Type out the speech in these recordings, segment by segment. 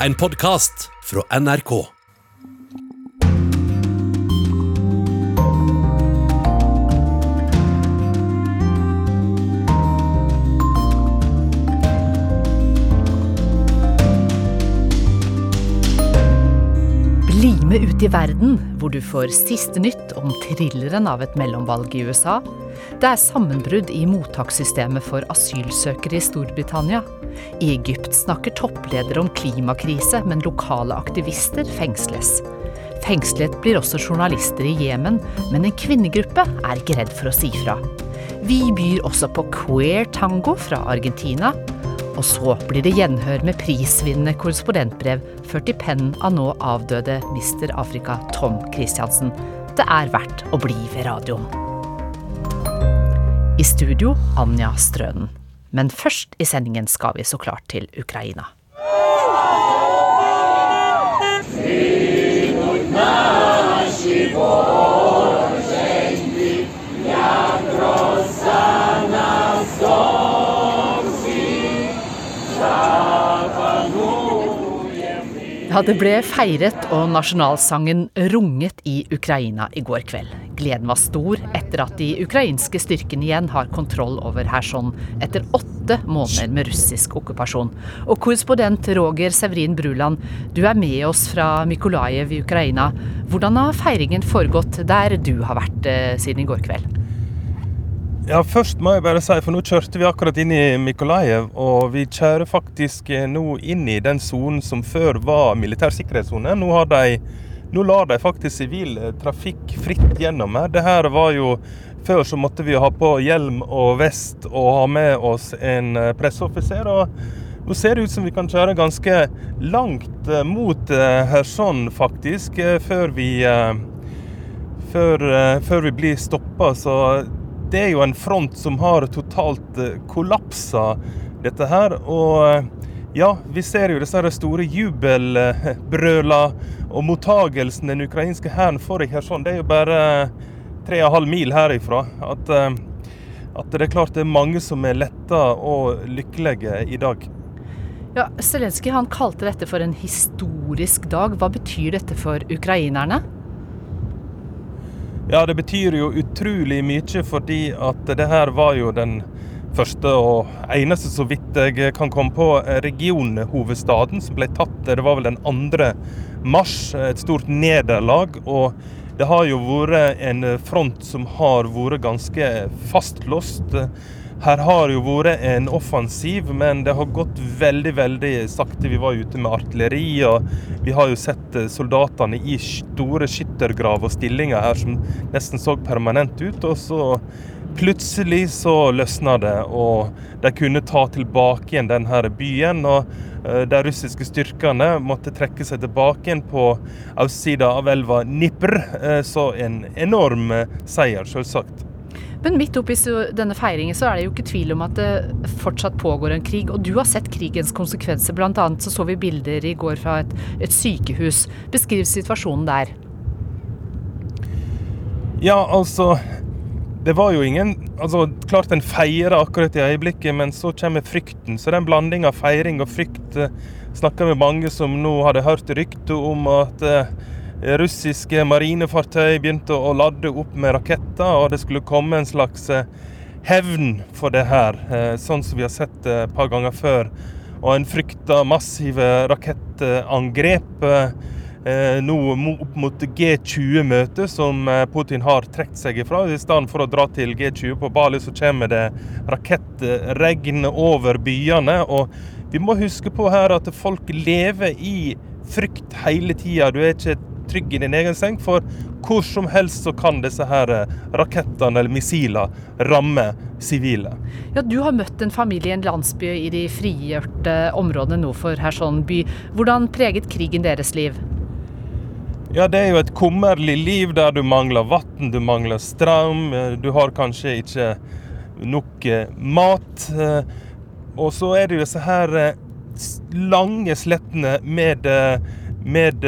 en podkast fra NRK. Ut i verden, hvor du får siste nytt om thrilleren av et mellomvalg i USA. Det er sammenbrudd i mottakssystemet for asylsøkere i Storbritannia. I Egypt snakker toppledere om klimakrise, men lokale aktivister fengsles. Fengslet blir også journalister i Jemen, men en kvinnegruppe er ikke redd for å si fra. Vi byr også på queer tango fra Argentina. Og så blir det gjenhør med prisvinnende korrespondentbrev ført i pennen av nå avdøde Mister Afrika Tom Christiansen. Det er verdt å bli ved radioen. I studio Anja Strønen. Men først i sendingen skal vi så klart til Ukraina. Ja, det ble feiret og nasjonalsangen runget i Ukraina i går kveld. Gleden var stor etter at de ukrainske styrkene igjen har kontroll over Kherson etter åtte måneder med russisk okkupasjon. Og korrespondent Roger Severin Bruland, du er med oss fra Mykolajev i Ukraina. Hvordan har feiringen foregått der du har vært eh, siden i går kveld? Ja, først må jeg bare si, for nå kjørte vi akkurat inn i Mikolajev, og vi kjører faktisk eh, nå inn i den sonen som før var militær sikkerhetssone. Nå, har de, nå lar de faktisk sivil eh, trafikk fritt gjennom her. Det her var jo Før så måtte vi ha på hjelm og vest og ha med oss en eh, presseoffiser. og nå ser det ut som vi kan kjøre ganske langt mot Kherson, faktisk, før vi, før, før vi blir stoppa. Så det er jo en front som har totalt eh, kollapsa dette her. Og eh, ja, vi ser jo disse store jubelbrøla og mottagelsen den ukrainske hæren får i Kherson. Det er jo bare tre og en halv mil herifra. At, eh, at det er klart det er mange som er letta og lykkelige i dag. Ja, Zelenskyj kalte dette for en historisk dag. Hva betyr dette for ukrainerne? Ja, det betyr jo utrolig mye, fordi at det her var jo den første og eneste, så vidt jeg kan komme på, regionhovedstaden som ble tatt. Det var vel den 2. mars. Et stort nederlag. Og det har jo vært en front som har vært ganske fastlåst. Her har jo vært en offensiv, men det har gått veldig veldig sakte. Vi var ute med artilleri, og vi har jo sett eh, soldatene i store skyttergrav og stillinger her som nesten så permanent ut. Og så plutselig så løsna det, og de kunne ta tilbake igjen denne byen. og eh, de russiske styrkene måtte trekke seg tilbake igjen på østsida av elva Dnipr. Eh, så en enorm seier, selvsagt. Men midt oppi denne feiringen så er det jo ikke tvil om at det fortsatt pågår en krig. Og du har sett krigens konsekvenser. Blant annet så, så vi bilder i går fra et, et sykehus. Beskriv situasjonen der. Ja, altså Det var jo ingen altså Klart en feirer akkurat i øyeblikket, men så kommer frykten. Så den blanding av feiring og frykt eh, Snakka med mange som nå hadde hørt rykter om at eh, russiske marinefartøy begynte å lade opp med raketter, og det skulle komme en slags eh, hevn for det her, eh, sånn som vi har sett det et par ganger før. Og en frykta massive rakettangrep eh, nå opp mot G20-møtet, som Putin har trukket seg ifra. I stedet for å dra til G20 på Bali, så kommer det rakettregn over byene. Og vi må huske på her at folk lever i frykt hele tida. Du er ikke trygg i din egen seng, for hvor som helst så kan disse her eh, rakettene eller missilene ramme sivile. Ja, Du har møtt en familie i en landsby i de frigjørte områdene nord for Kherson by. Hvordan preget krigen deres liv? Ja, Det er jo et kummerlig liv der du mangler vann, du mangler strøm, eh, du har kanskje ikke nok eh, mat. Og så er det jo disse her lange slettene med, med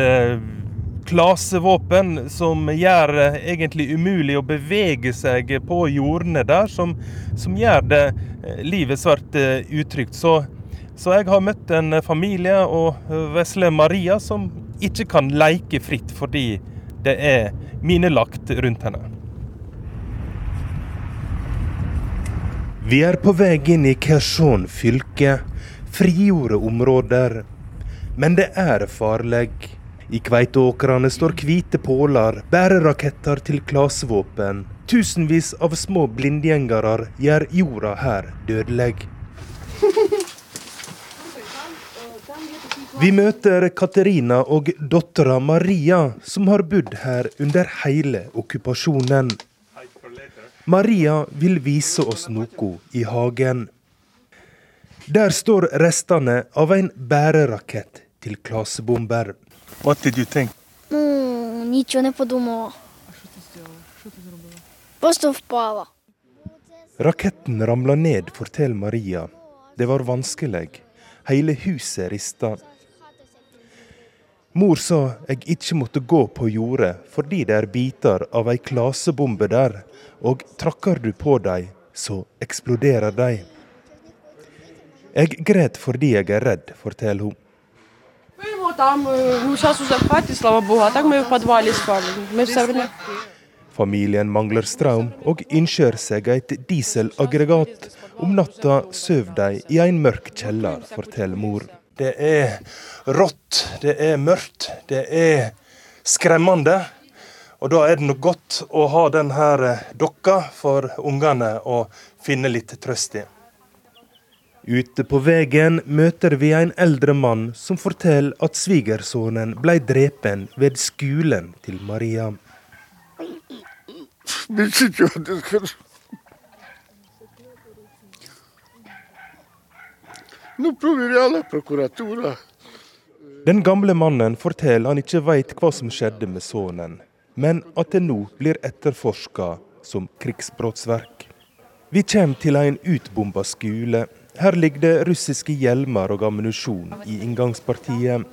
klasevåpen som gjør det egentlig umulig å bevege seg på jordene der, som, som gjør det eh, livet svært eh, utrygt. Så, Så jeg har møtt en familie og vesle Maria som ikke kan leke fritt fordi det er minelagt rundt henne. Vi er på vei inn i Kherson fylke, frigjorde områder. Men det er farlig. I kveiteåkrene står hvite påler, bæreraketter til klasevåpen. Tusenvis av små blindgjengere gjør jorda her dødelig. Vi møter Katerina og dattera Maria, som har bodd her under hele okkupasjonen. Maria vil vise oss noe i hagen. Der står restene av en bærerakett til klasebomber. What did you think? Ну, нічого не подумала. Просто впала. Raketten ramla ned, forteller Maria. Det var vanskelig. Hele huset rista. Mor sa jeg ikke måtte gå på jordet fordi det er biter av ei klasebombe der, og trakker du på dem, så eksploderer de. Jeg gret fordi jeg er redd, forteller hun. Ми його там, е, ну зараз уже в хаті, слава Богу, а так ми в підвалі спали. Ми все время. Familien mangler strøm og ønsker seg et dieselaggregat. Om natta sover de i en mørk kjeller, forteller mor. Det er rått, det er mørkt, det er skremmende. Og da er det nok godt å ha denne dokka for ungene å finne litt trøst i. Ute på veien møter vi en eldre mann som forteller at svigersønnen ble drept ved skolen til Maria. Nå prøver alle prokuratorer. Den gamle mannen forteller han ikke veit hva som skjedde med sønnen, men at det nå blir etterforska som krigsbrottsverk. Vi kommer til en utbomba skole. Her ligger det russiske hjelmer og ammunisjon i inngangspartiet.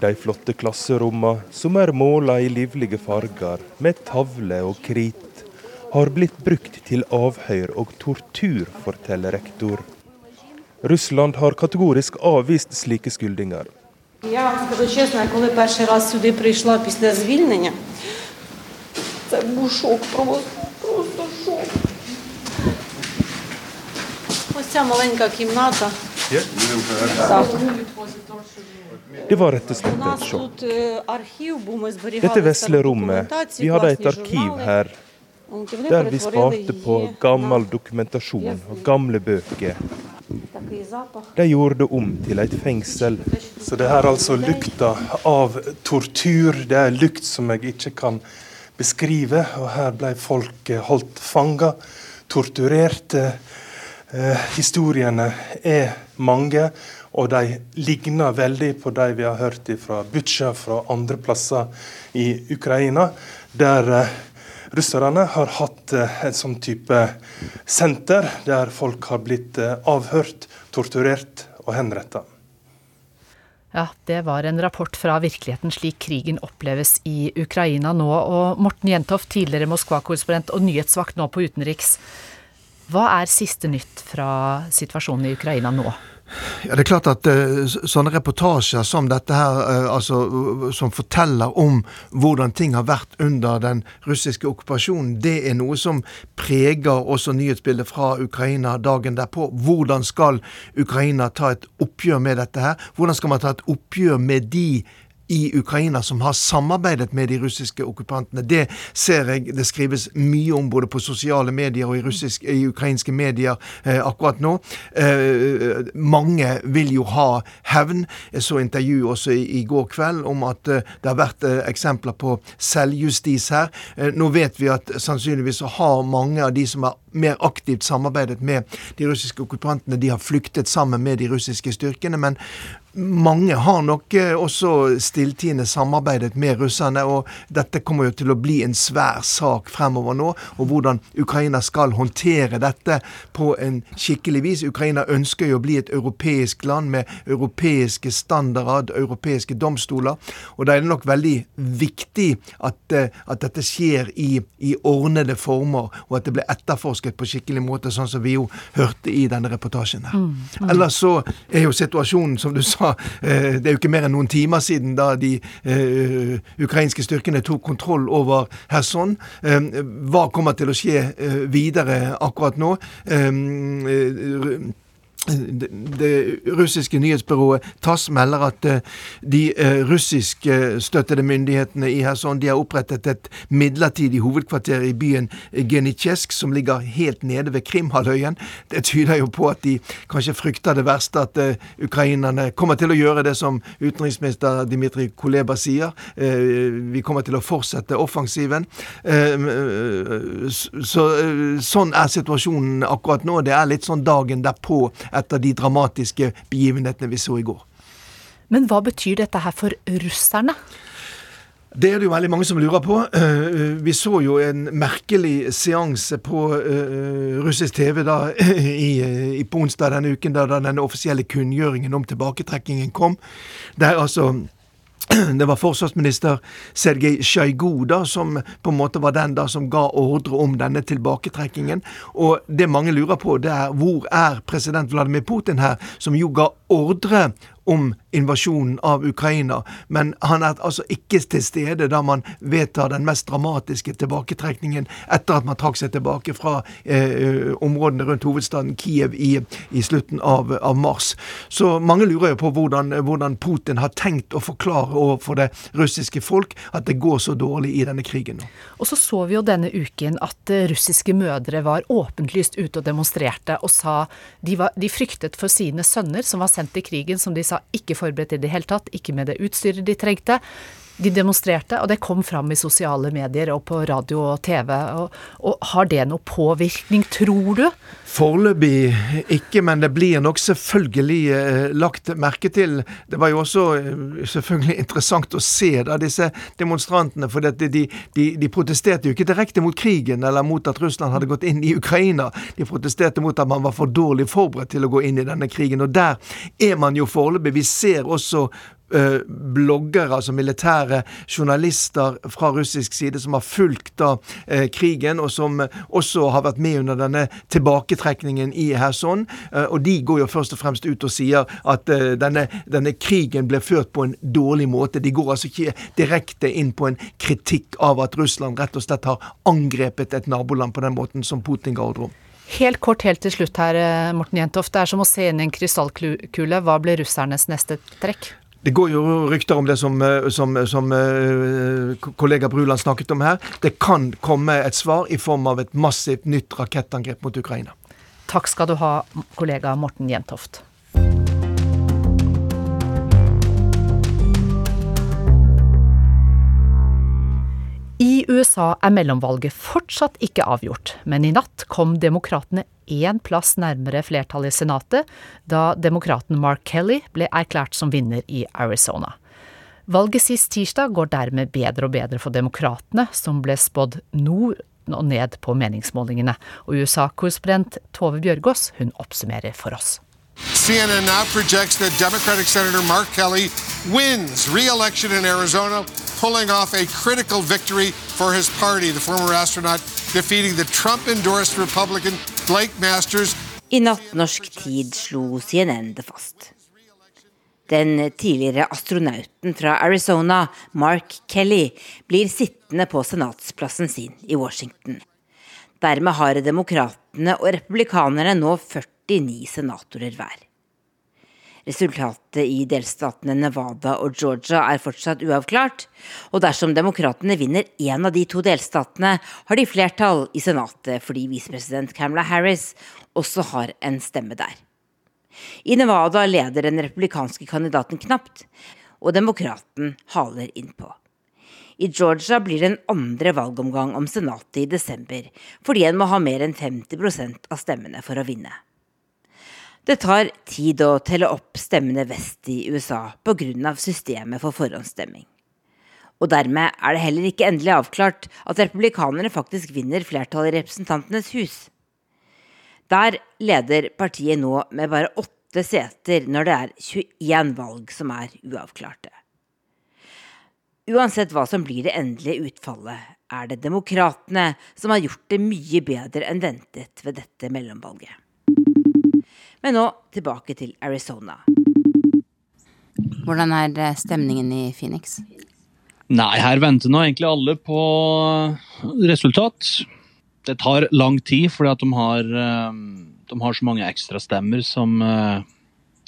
De flotte klasserommene, som er måla i livlige farger, med tavle og krit, har blitt brukt til avhør og tortur, forteller rektor. Russland har kategorisk avvist slike skyldninger. Я вам скажу чесно, я коли перший раз сюди прийшла після звільнення, це був шок, просто, просто Ось ця маленька кімната. Так. Det var rett og У slett нас et sjokk. тут е, архів, бо ми зберігали Dette vesle стару rommet, документацію, vi hadde et класні arkiv журнали. her От, і вони der vi перетворили sparte på її gammel на dokumentasjon og gamle bøker. такий запах. De gjorde det om til et fengsel. Så det her altså lukta av tortur. Det er lukt som jeg ikke kan beskrive. Og her ble folk eh, holdt fanga, torturerte. Eh, historiene er mange, og de ligner veldig på de vi har hørt fra Butsja fra andre plasser i Ukraina, der eh, russerne har hatt eh, en sånn type senter der folk har blitt eh, avhørt, torturert og henretta. Ja, det var en rapport fra virkeligheten slik krigen oppleves i Ukraina nå. Og Morten Jentoft, tidligere Moskva-korrespondent og nyhetsvakt nå på utenriks. Hva er siste nytt fra situasjonen i Ukraina nå? Ja, det er klart at uh, sånne reportasjer som dette her, uh, altså, som forteller om hvordan ting har vært under den russiske okkupasjonen, det er noe som preger også nyhetsbildet fra Ukraina dagen derpå. Hvordan skal Ukraina ta et oppgjør med dette her? Hvordan skal man ta et oppgjør med de i Ukraina som har samarbeidet med de russiske okkupantene. Det ser jeg det skrives mye om både på sosiale medier og i, russisk, i ukrainske medier eh, akkurat nå. Eh, mange vil jo ha hevn. Jeg så intervju også i, i går kveld om at eh, det har vært eh, eksempler på selvjustis her. Eh, nå vet vi at sannsynligvis så har mange av de som har mer aktivt samarbeidet med de russiske okkupantene, de har flyktet sammen med de russiske styrkene. men mange har nok eh, også stilltiende samarbeidet med russerne. Og dette kommer jo til å bli en svær sak fremover nå. Og hvordan Ukraina skal håndtere dette på en skikkelig vis. Ukraina ønsker jo å bli et europeisk land med europeiske standarder, europeiske domstoler. Og da er det nok veldig viktig at, eh, at dette skjer i, i ordnede former, og at det blir etterforsket på skikkelig måte, sånn som vi jo hørte i denne reportasjen her. Mm. Ellers så er jo situasjonen, som du sa, det er jo ikke mer enn noen timer siden da de uh, ukrainske styrkene tok kontroll over Kherson. Um, hva kommer til å skje uh, videre akkurat nå? Um, uh, det russiske nyhetsbyrået TASS melder at eh, de eh, russiske støttede myndighetene i Kherson har opprettet et midlertidig hovedkvarter i byen Genitsjesk, som ligger helt nede ved Krimhalvøyen. Det tyder jo på at de kanskje frykter det verste, at uh, ukrainerne kommer til å gjøre det som utenriksminister Dmitrij Kuleba sier. Vi kommer til å fortsette offensiven. Så, sånn er situasjonen akkurat nå. Det er litt sånn dagen derpå etter de dramatiske begivenhetene vi så i går. Men hva betyr dette her for russerne? Det er det jo veldig mange som lurer på. Eh, vi så jo en merkelig seanse på uh, russisk TV da, i, i, på onsdag denne uken, da den offisielle kunngjøringen om tilbaketrekkingen kom. Der altså det var forsvarsminister Sergej Sjajgu da, som på en måte var den da som ga ordre om denne tilbaketrekkingen. Og det mange lurer på, det er hvor er president Vladimir Putin her, som jo ga ordre om invasjonen av Ukraina, men han er altså ikke til stede da man vedtar den mest dramatiske tilbaketrekningen etter at man trakk seg tilbake fra eh, områdene rundt hovedstaden Kiev i, i slutten av, av, mars. Så mange lurer jo på hvordan, hvordan, Putin har tenkt å forklare overfor det russiske folk at det går så dårlig i denne krigen. Og så så vi jo denne uken at eh, russiske mødre var åpenlyst ute og demonstrerte og sa de, var, de fryktet for sine sønner som var sendt i krigen, som de sa ikke forberedt i det hele tatt, ikke med det utstyret de trengte. De demonstrerte, og det kom fram i sosiale medier og på radio og TV. Og, og har det noe påvirkning, tror du? Foreløpig ikke, men det blir nok selvfølgelig eh, lagt merke til. Det var jo også eh, selvfølgelig interessant å se da disse demonstrantene, for de, de, de, protesterte jo ikke direkte mot krigen eller mot at Russland hadde gått inn i Ukraina. De protesterte mot at man var for dårlig forberedt til å gå inn i denne krigen. Og der er man jo foreløpig. Vi ser også bloggere, altså militære journalister fra russisk side som har fulgt da eh, krigen, og som også har vært med under denne tilbaketrekningen i Kherson. Eh, og de går jo først og fremst ut og sier at eh, denne, denne, krigen ble ført på en dårlig måte. De går altså ikke direkte inn på en kritikk av at Russland rett og slett har angrepet et naboland på den måten som Putin ga ordre om. Helt kort helt til slutt her, eh, Morten Jentoft. Det er som å se inn i en krystallkule. Hva blir russernes neste trekk? Det går jo rykter om det som, eh, som, som uh, kollega Bruland snakket om her. Det kan komme et svar i form av et massivt nytt rakettangrep mot Ukraina. Takk skal du ha, kollega Morten Jentoft. I USA er mellomvalget fortsatt ikke avgjort, men i natt kom demokratene én plass nærmere flertallet i Senatet da demokraten Mark Kelly ble erklært som vinner i Arizona. Valget sist tirsdag går dermed bedre og bedre for demokratene, som ble spådd nord og ned på meningsmålingene. Og USA-korrespondent Tove Bjørgaas hun oppsummerer for oss. CNN now projects that Democratic Senator Mark Kelly wins re-election in Arizona pulling off a critical victory for his party. The former astronaut defeating the Trump-endorsed Republican Blake Masters. I natt norsk tid slo CNN det fast. Den tidligere astronauten fra Arizona, Mark Kelly, blir sittende på senatsplassen sin i Washington. Dermed har demokratene og republikanerne nå 49 senatorer hver. Resultatet i delstatene Nevada og Georgia er fortsatt uavklart, og dersom demokratene vinner én av de to delstatene, har de flertall i Senatet fordi visepresident Camela Harris også har en stemme der. I Nevada leder den republikanske kandidaten knapt, og demokraten haler innpå. I Georgia blir det en andre valgomgang om Senatet i desember, fordi en må ha mer enn 50% av stemmene for å vinne. Det tar tid å telle opp stemmene vest i USA pga. systemet for forhåndsstemming. Og dermed er det heller ikke endelig avklart at republikanerne faktisk vinner flertall i Representantenes hus. Der leder partiet nå med bare åtte seter når det er 21 valg som er uavklarte. Uansett hva som blir det endelige utfallet, er det demokratene som har gjort det mye bedre enn ventet ved dette mellomvalget. Men nå tilbake til Arizona. Hvordan er eh, stemningen i Phoenix? Nei, her venter nå egentlig alle på resultat. Det tar lang tid, fordi at de har, eh, de har så mange ekstrastemmer som eh,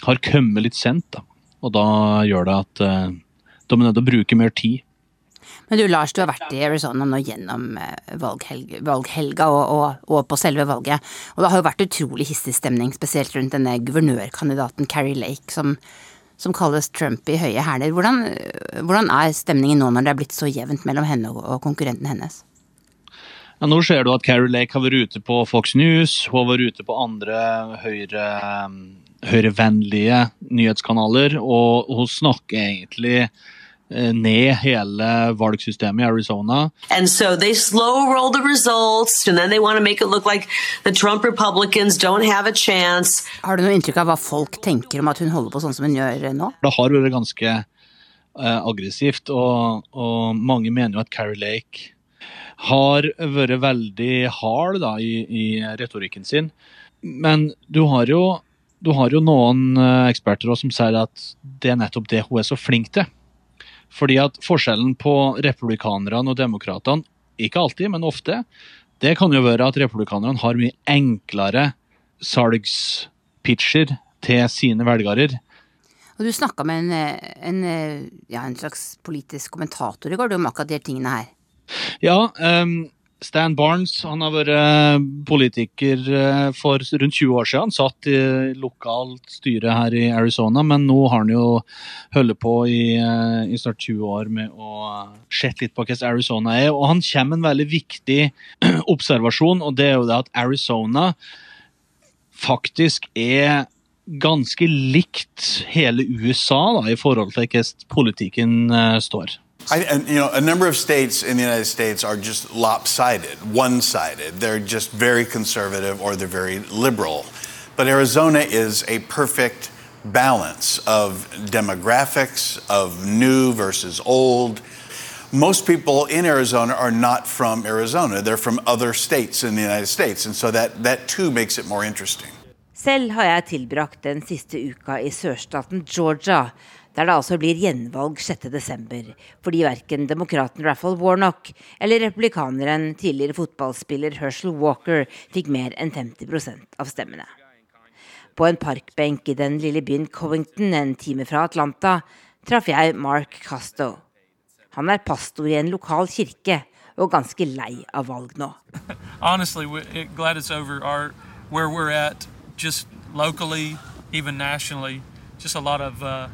har kommet litt sent. Da. Og da gjør det at de er nødt til å bruke mer tid. Men du Lars, du har vært i Arizona nå gjennom valghelga, valghelga og, og, og, på selve valget. Og det har jo vært utrolig hissig stemning, spesielt rundt denne guvernørkandidaten Carrie Lake, som som kalles Trump i høye hæler. Hvordan, hvordan, er stemningen nå når det er blitt så jevnt mellom henne og konkurrenten hennes? Ja, nå ser du at Carrie Lake har vært ute på Fox News, hun har vært ute på andre høyre, høyrevennlige nyhetskanaler, og hun snakker egentlig Eh, ned hele valgsystemet i Arizona. And so they slow roll the results, and then they want to make it look like the Trump Republicans don't have a chance. Har du noe inntrykk av hva folk tenker om at hun holder på sånn som hun gjør nå? Det har vært ganske uh, aggressivt, og, og, mange mener jo at Carrie Lake har vært veldig hard da, i, i retorikken sin. Men du har jo, du har jo noen eksperter eksperter som sier at det er nettopp det hun er så flink til. Fordi at forskjellen på republikanerne og demokratene, ikke alltid, men ofte, det kan jo være at republikanerne har mye enklere salgspitcher til sine velgere. Og Du snakka med en, en, ja, en, slags politisk kommentator i går om akkurat de tingene her. Ja, um, Stan Barnes han har vært eh, politiker eh, for rundt 20 år siden. Han satt i lokalt styre her i Arizona, men nå har han jo holdt på i, eh, i, snart 20 år med å sette litt på hvordan Arizona er. Og han kommer med en veldig viktig observasjon, og det er jo det at Arizona faktisk er ganske likt hele USA da, i forhold til hvordan politikken står. I, and, you know, a number of states in the United States are just lopsided, one-sided. They're just very conservative or they're very liberal. But Arizona is a perfect balance of demographics, of new versus old. Most people in Arizona are not from Arizona. They're from other states in the United States. And so that, that too makes it more interesting. Selv har jeg tilbrakt den siste uka i sørstaten Georgia, der det altså blir gjenvalg 6.12. fordi verken demokraten Raffle Warnock eller republikaneren tidligere fotballspiller Herschel Walker fikk mer enn 50% av stemmene. På en parkbenk i den lille byen Covington en time fra Atlanta traff jeg Mark Casto. Han er pastor i en lokal kirke og ganske lei av valg nå. Honestly, glad it's over our, where we're at, just locally, even nationally, just a lot of uh,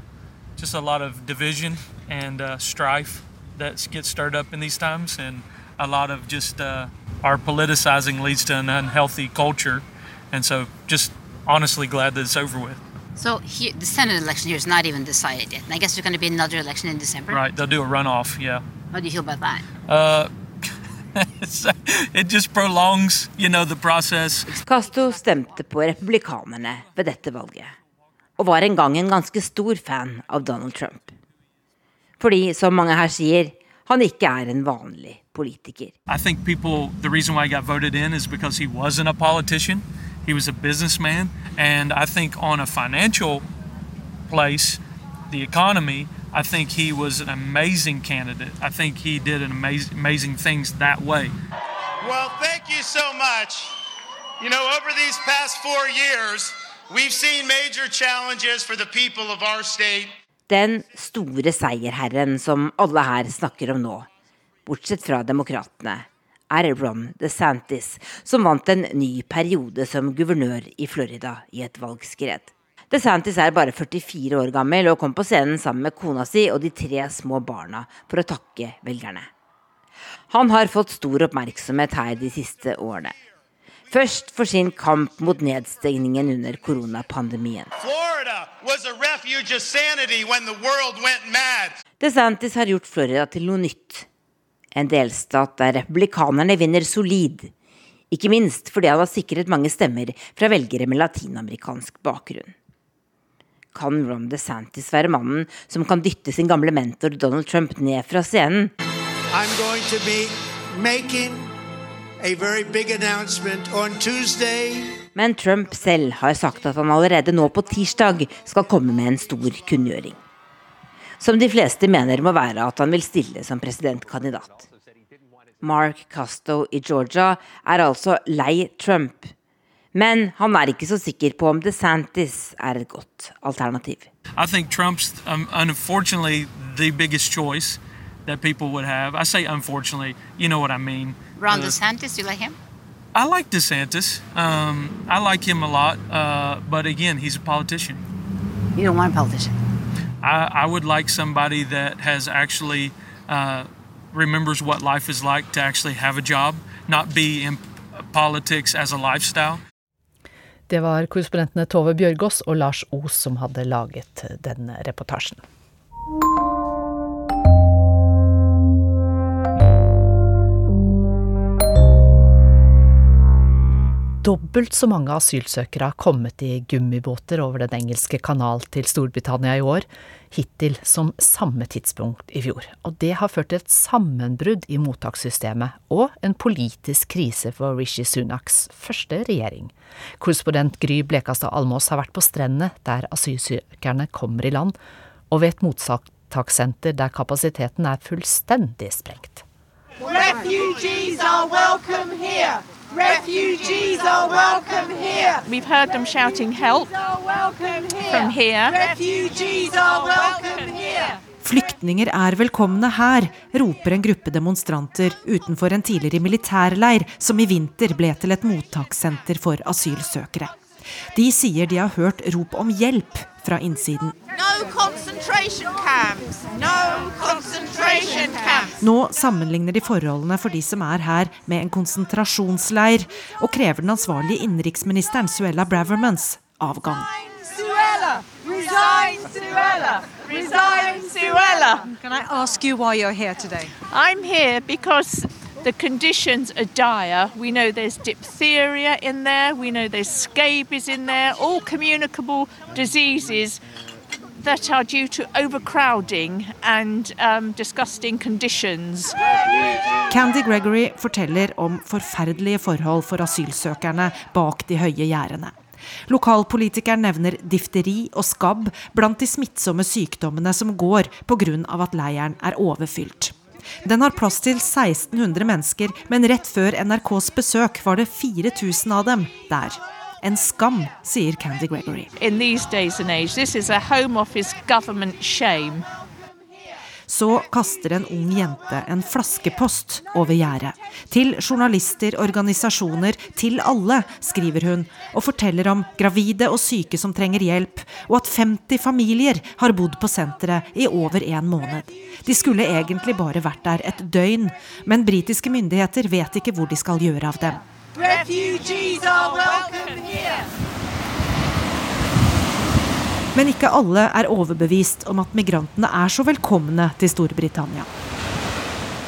just a lot of division and uh, strife that gets stirred up in these times, and a lot of just uh, our politicizing leads to an unhealthy culture. And so, just honestly glad that it's over with. So here, the Senate election here is not even decided yet. And I guess there's going to be another election in December. Right, they'll do a runoff. Yeah. How do you feel about that? Uh, it just prolongs, you know, the process. Castro stemte på republikanerne ved dette valget. Og var en gang en ganske stor fan av Donald Trump. Fordi, som mange her sier, han ikke er en vanlig politiker. I think people, the reason why he got voted in is because he wasn't a politician. He was a businessman. And I think on a financial place, the economy, I think he was an amazing candidate. I think he did an amazing, amazing things that way. Well, thank you so much. You know, over these past four years, den store seierherren som alle her snakker om nå, bortsett fra demokratene, er Ron DeSantis, som vant en ny periode som guvernør i Florida i et valgskred. DeSantis er bare 44 år gammel og kom på scenen sammen med kona si og de tre små barna for å takke velgerne. Han har fått stor oppmerksomhet her de siste årene. Først for sin kamp mot nedstengningen under koronapandemien. DeSantis har gjort Florida til noe nytt. En delstat der republikanerne vinner solid. Ikke minst fordi han har sikret mange stemmer fra velgere med latinamerikansk bakgrunn. Kan Ron DeSantis være mannen som kan dytte sin gamle mentor Donald Trump ned fra scenen? I'm going to be making Men Trump selv har sagt at han allerede nå på tirsdag skal komme med en stor kunngjøring. Som de fleste mener må være at han vil stille som presidentkandidat. Mark Custo i Georgia er altså lei Trump. Men han er ikke så sikker på om DeSantis er et godt alternativ. I think Trump's um, unfortunately the biggest choice that people would have. I say unfortunately, you know what I mean. Ron Uh, DeSantis, you like him? I like DeSantis. Um, I like him a lot, uh, but again, he's a politician. You don't want a politician. I, I would like somebody that has actually uh, remembers what life is like to actually have a job, not be in politics as a lifestyle. Det var korrespondentene Tove Bjørgaas og Lars Os som hadde laget denne reportasjen. Dobbelt så mange asylsøkere har kommet i gummibåter over Den engelske kanal til Storbritannia i år, hittil som samme tidspunkt i fjor. Og det har ført til et sammenbrudd i mottakssystemet og en politisk krise for Rishi Sunaks første regjering. Korrespondent Gry Blekastad Almås har vært på strendene der asylsøkerne kommer i land, og ved et mottakssenter der kapasiteten er fullstendig sprengt. Refugees are welcome here. Refugees are welcome here. We've heard them shouting help from here. Refugees are welcome here. Flyktninger er velkomne her, roper en gruppe demonstranter utenfor en tidligere militærleir som i vinter ble til et mottakssenter for asylsøkere. De sier de har hørt rop om hjelp fra innsiden. No concentration camps. No concentration camps. Nå sammenligner de forholdene for de som er her med en konsentrasjonsleir, og krever den ansvarlige innenriksministeren Suella Bravermans avgang. Suella, resign, Suella, resign, Suella. Can I ask you why you're here today? I'm here because the conditions are dire. We know there's diphtheria in there, we know there's scabies in there, all communicable diseases that are due to overcrowding and um, disgusting conditions. Candy Gregory forteller om forferdelige forhold for asylsøkerne bak de høye gjerdene. Lokalpolitikeren nevner difteri og skabb blant de smittsomme sykdommene som går pga. at leiren er overfylt. Den har plass til 1600 mennesker, men rett før NRKs besøk var det 4000 av dem der. En skam, sier Candy Gregory. In these days and age, this is a Home Office government. Så kaster en ung jente en flaskepost over gjerdet. Til journalister, organisasjoner, til alle, skriver hun, og forteller om gravide og syke som trenger hjelp, og at 50 familier har bodd på senteret i over en måned. De skulle egentlig bare vært der et døgn, men britiske myndigheter vet ikke hvor de skal gjøre av dem. Refugees are welcome here. Men ikke alle er overbevist om at migrantene er så velkomne til Storbritannia.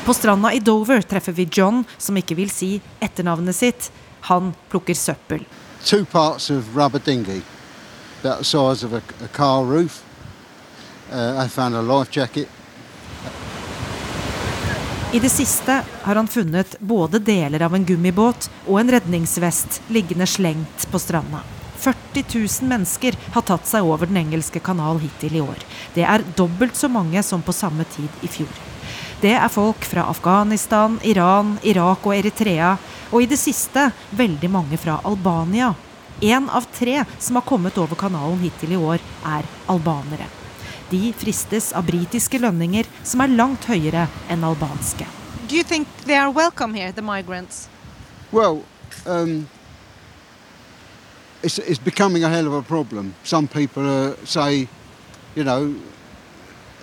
På stranda i Dover treffer vi John, som ikke vil si etternavnet sitt. Han plukker søppel. two parts of rubber dinghy, about the size of a, a car roof. Uh, I found a life jacket. I det siste har han funnet både deler av en gummibåt og en redningsvest liggende slengt på stranda. 40 000 mennesker har tatt seg over Den engelske kanal hittil i år. Det er dobbelt så mange som på samme tid i fjor. Det er folk fra Afghanistan, Iran, Irak og Eritrea, og i det siste veldig mange fra Albania. Én av tre som har kommet over kanalen hittil i år, er albanere. De fristes av britiske lønninger som er langt høyere enn albanske. Do you think they are welcome here, the migrants? Well, um, it's, it's becoming a hell of a problem. Some people uh, say, you know,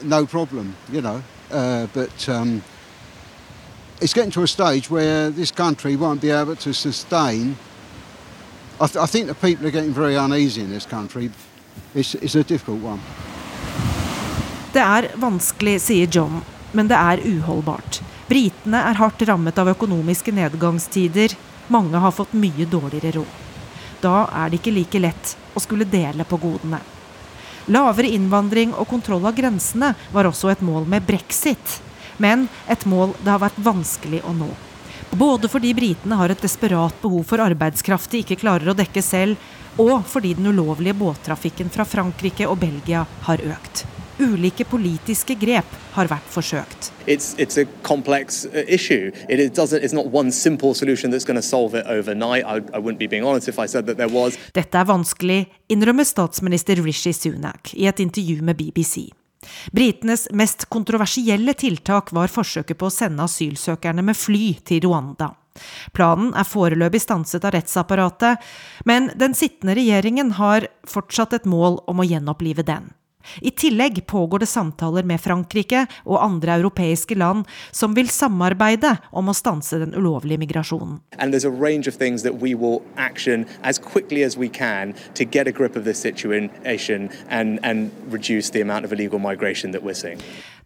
no problem, you know, uh, but um, it's getting to a stage where this country won't be able to sustain I, th- I think the people are getting very uneasy in this country. It's, it's a difficult one. Det er vanskelig, sier John, men det er uholdbart. Britene er hardt rammet av økonomiske nedgangstider. Mange har fått mye dårligere råd. Da er det ikke like lett å skulle dele på godene. Lavere innvandring og kontroll av grensene var også et mål med brexit, men et mål det har vært vanskelig å nå. Både fordi britene har et desperat behov for arbeidskraft de ikke klarer å dekke selv, og fordi den ulovlige båttrafikken fra Frankrike og Belgia har økt. Ulike politiske grep har vært forsøkt. It's, it's a complex uh, issue. It, it doesn't, it's not one simple solution that's going to solve it overnight. I, I wouldn't be being honest if I said that there was. Dette er vanskelig, innrømmer statsminister Rishi Sunak i et intervju med BBC. Britenes mest kontroversielle tiltak var forsøket på å sende asylsøkerne med fly til Rwanda. Planen er foreløpig stanset av rettsapparatet, men den sittende regjeringen har fortsatt et mål om å gjenopplive den. I tillegg pågår det samtaler med Frankrike og andre europeiske land som vil samarbeide om å stanse den ulovlige migrasjonen. As as and, and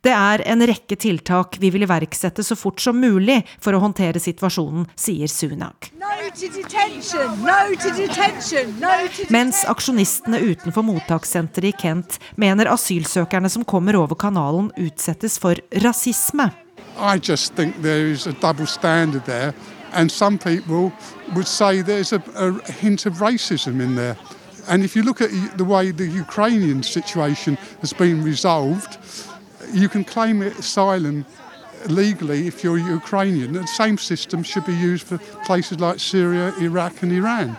Det er en rekke tiltak vi vil iverksette så fort som mulig for å håndtere situasjonen, sier Sunak. No to detention, no to detention, no to Mens aksjonistene utenfor mottakssenteret i Kent mener asylsøkerne som kommer over kanalen utsettes for rasisme. I just think there is a double standard there, and some people would say there's a, a hint of racism in there. And if you look at the way the Ukrainian situation has been resolved, you can claim asylum legally if you're Ukrainian. The same system should be used for places like Syria, Iraq and Iran.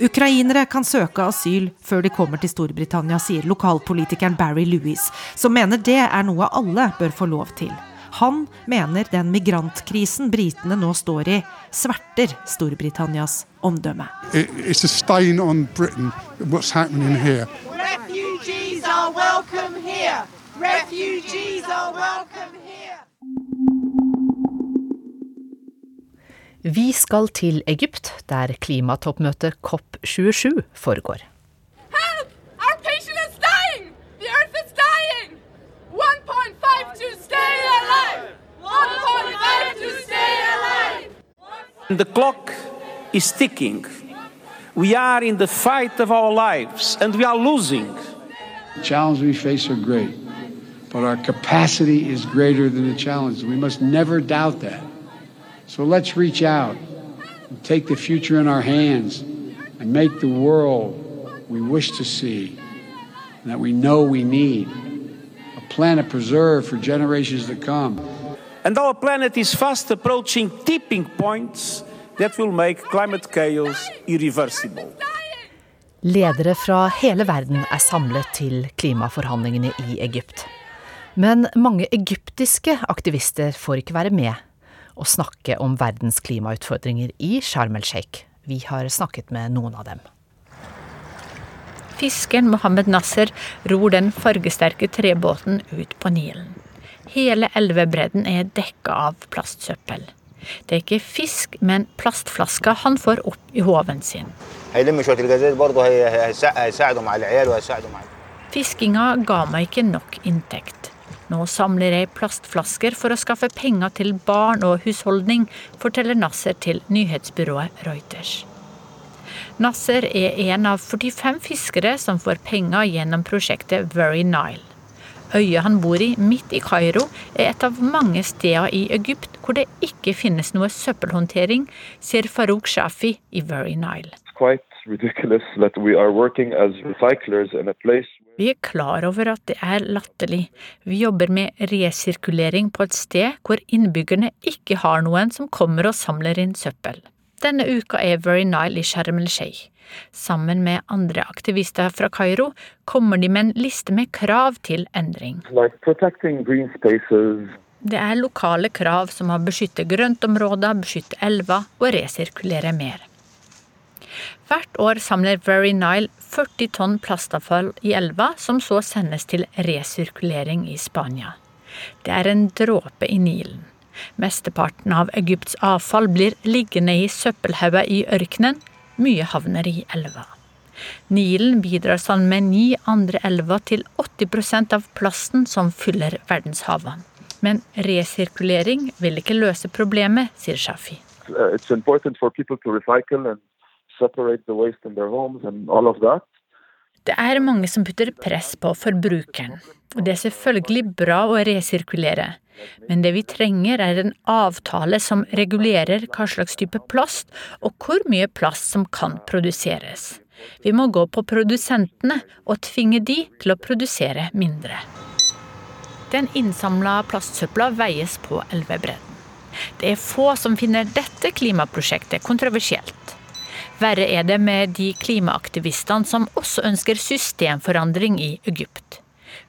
Ukrainere kan søke asyl før de kommer til Storbritannia, sier lokalpolitikeren Barry Lewis, som mener det er noe alle bør få lov til. Han mener den migrantkrisen britene nå står i, sverter Storbritannias omdømme. It's a stain on Britain, what's happening here. Refugees are welcome here. Refugees are welcome here. Vi skal til Egypt, der klimatoppmøtet COP27 foregår. Help! Our patient is dying! The earth is dying! 1.5 to stay alive! 1.5 to stay alive! The clock is ticking. We are in the fight of our lives and we are losing. The challenges we face are great, but our capacity is greater than the challenge. We must never doubt that. So let's reach out and take the future in our hands and make the world we wish to see and that we know we need. A planet preserved for generations to come. And our planet is fast approaching tipping points that will make climate chaos irreversible. Ledere fra hele verden er samlet til klimaforhandlingene i Egypt. Men mange egyptiske aktivister får ikke være med og snakke om verdens klimautfordringer i Sharm el-Sheikh. Vi har snakket med noen av dem. Fiskeren Mohammed Nasser ror den fargesterke trebåten ut på Nilen. Hele elvebredden er dekka av plastsøppel. Det er ikke fisk, men plastflasker han får opp i håven sin. Fiskinga ga meg ikke nok inntekt. Nå samler jeg plastflasker for å skaffe penger til barn og husholdning, forteller Nasser til nyhetsbyrået Reuters. Nasser er en av 45 fiskere som får penger gjennom prosjektet Very Nile. Øya han bor i, midt i Kairo, er et av mange steder i Egypt hvor det ikke finnes noe søppelhåndtering, sier Farouk Shafi i Very Nile. Vi er klar over at det er latterlig. Vi jobber med resirkulering på et sted hvor innbyggerne ikke har noen som kommer og samler inn søppel. Denne uka er Very Nile i Sharm el-Sheikh. Sammen med andre aktivister fra Kairo kommer de med en liste med krav til endring. Det er lokale krav som å beskytte grøntområder, beskytte elver og resirkulere mer. Hvert år samler Very Nile 40 tonn plastavfall i elva, som så sendes til resirkulering i Spania. Det er en dråpe i Nilen. Mesteparten av Egypts avfall blir liggende i søppelhauger i ørkenen, Mye havner i elva. Nilen bidrar sammen med ni andre elver til 80% av plasten som fyller verdenshavene. Men resirkulering vil ikke løse problemet, sier Shafi. Uh, separate the waste in their homes and all of that. Det er mange som putter press på forbrukeren. Og det er selvfølgelig bra å resirkulere. Men det vi trenger er en avtale som regulerer hva slags type plast og hvor mye plast som kan produseres. Vi må gå på produsentene og tvinge de til å produsere mindre. Den innsamla plastsøpla veies på elvebredden. Det er få som finner dette klimaprosjektet kontroversielt. Verre er det med de klimaaktivistene som også ønsker systemforandring i Egypt.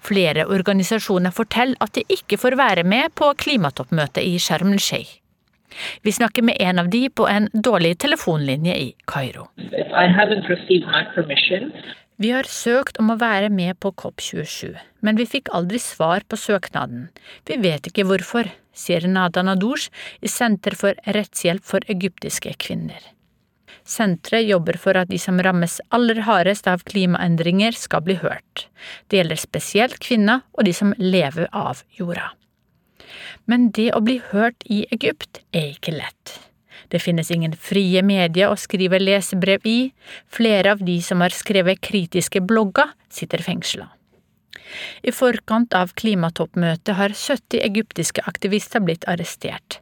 Flere organisasjoner forteller at de ikke får være med på klimatoppmøtet i Sharm el-Sheikh. Vi snakker med en av de på en dårlig telefonlinje i Kairo. Vi har søkt om å være med på COP27, men vi fikk aldri svar på søknaden. Vi vet ikke hvorfor, sier Nada Nadouj i Senter for rettshjelp for egyptiske kvinner. Senteret jobber for at de som rammes aller hardest av klimaendringer, skal bli hørt. Det gjelder spesielt kvinner og de som lever av jorda. Men det å bli hørt i Egypt er ikke lett. Det finnes ingen frie medier å skrive lesebrev i, flere av de som har skrevet kritiske blogger, sitter fengsla. I forkant av klimatoppmøtet har 70 egyptiske aktivister blitt arrestert,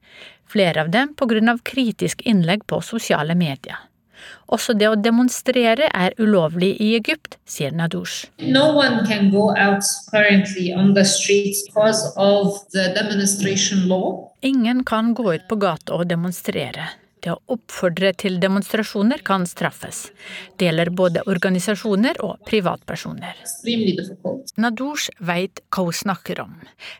flere av dem på grunn av kritisk innlegg på sosiale medier. Også det å demonstrere er ulovlig i Egypt, sier Nadoush. No one can go out currently on the streets because of the demonstration law. Ingen kan gå ut på gata og demonstrere. Det å oppfordre til demonstrasjoner kan straffes. Det gjelder både organisasjoner og privatpersoner. Nadoush veit hva hun snakker om.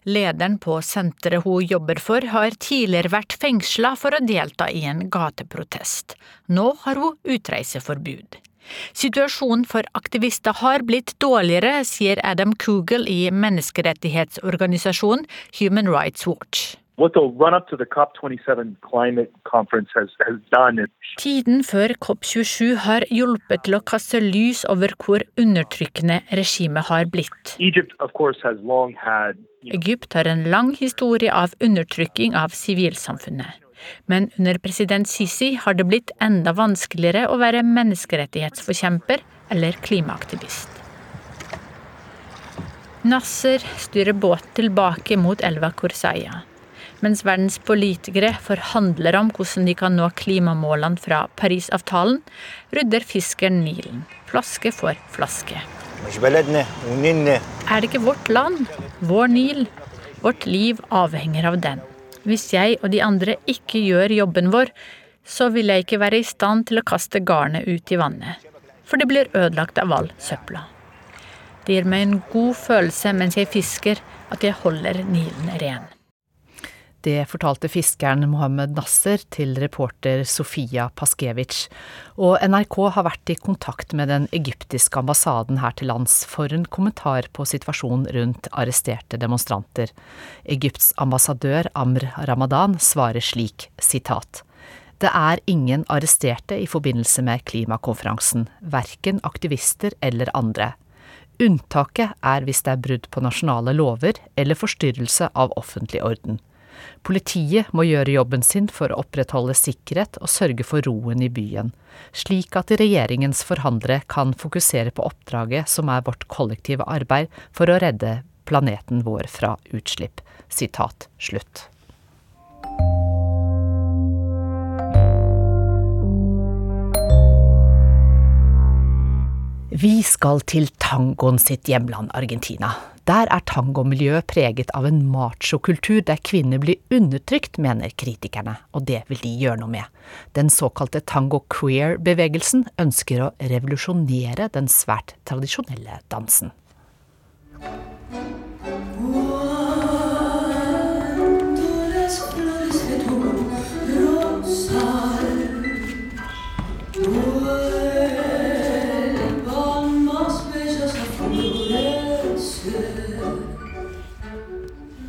Lederen på senteret hun jobber for, har tidligere vært fengsla for å delta i en gateprotest. Nå har hun utreiseforbud. Situasjonen for aktivister har blitt dårligere, sier Adam Kugel i menneskerettighetsorganisasjonen Human Rights Watch what the run up to the COP27 climate conference has, has done is Tiden før COP27 har hjulpet til å kaste lys over hvor undertrykkende regimet har blitt. Egypt, of course, has long had, Egypt har en lang historie av undertrykking av sivilsamfunnet. Men under president Sisi har det blitt enda vanskeligere å være menneskerettighetsforkjemper eller klimaaktivist. Nasser styrer båt tilbake mot elva Kursaya mens verdens politikere forhandler om hvordan de kan nå klimamålene fra Parisavtalen, rydder fiskeren Nilen, flaske for flaske. Er det ikke vårt land, vår Nil? Vårt liv avhenger av den. Hvis jeg og de andre ikke gjør jobben vår, så vil jeg ikke være i stand til å kaste garnet ut i vannet, for det blir ødelagt av all søpla. Det gir meg en god følelse mens jeg fisker, at jeg holder Nilen ren. Det fortalte fiskeren Mohammed Nasser til reporter Sofia Paskevic. Og NRK har vært i kontakt med den egyptiske ambassaden her til lands for en kommentar på situasjonen rundt arresterte demonstranter. Egypts ambassadør Amr Ramadan svarer slik, sitat. Det er ingen arresterte i forbindelse med klimakonferansen, verken aktivister eller andre. Unntaket er hvis det er brudd på nasjonale lover eller forstyrrelse av offentlig orden. Politiet må gjøre jobben sin for å opprettholde sikkerhet og sørge for roen i byen, slik at regjeringens forhandlere kan fokusere på oppdraget som er vårt kollektive arbeid for å redde planeten vår fra utslipp. Sitat slutt. Vi skal til tangoen sitt hjemland Argentina. Der er tangomiljøet preget av en machokultur der kvinner blir undertrykt, mener kritikerne, og det vil de gjøre noe med. Den såkalte tango queer-bevegelsen ønsker å revolusjonere den svært tradisjonelle dansen.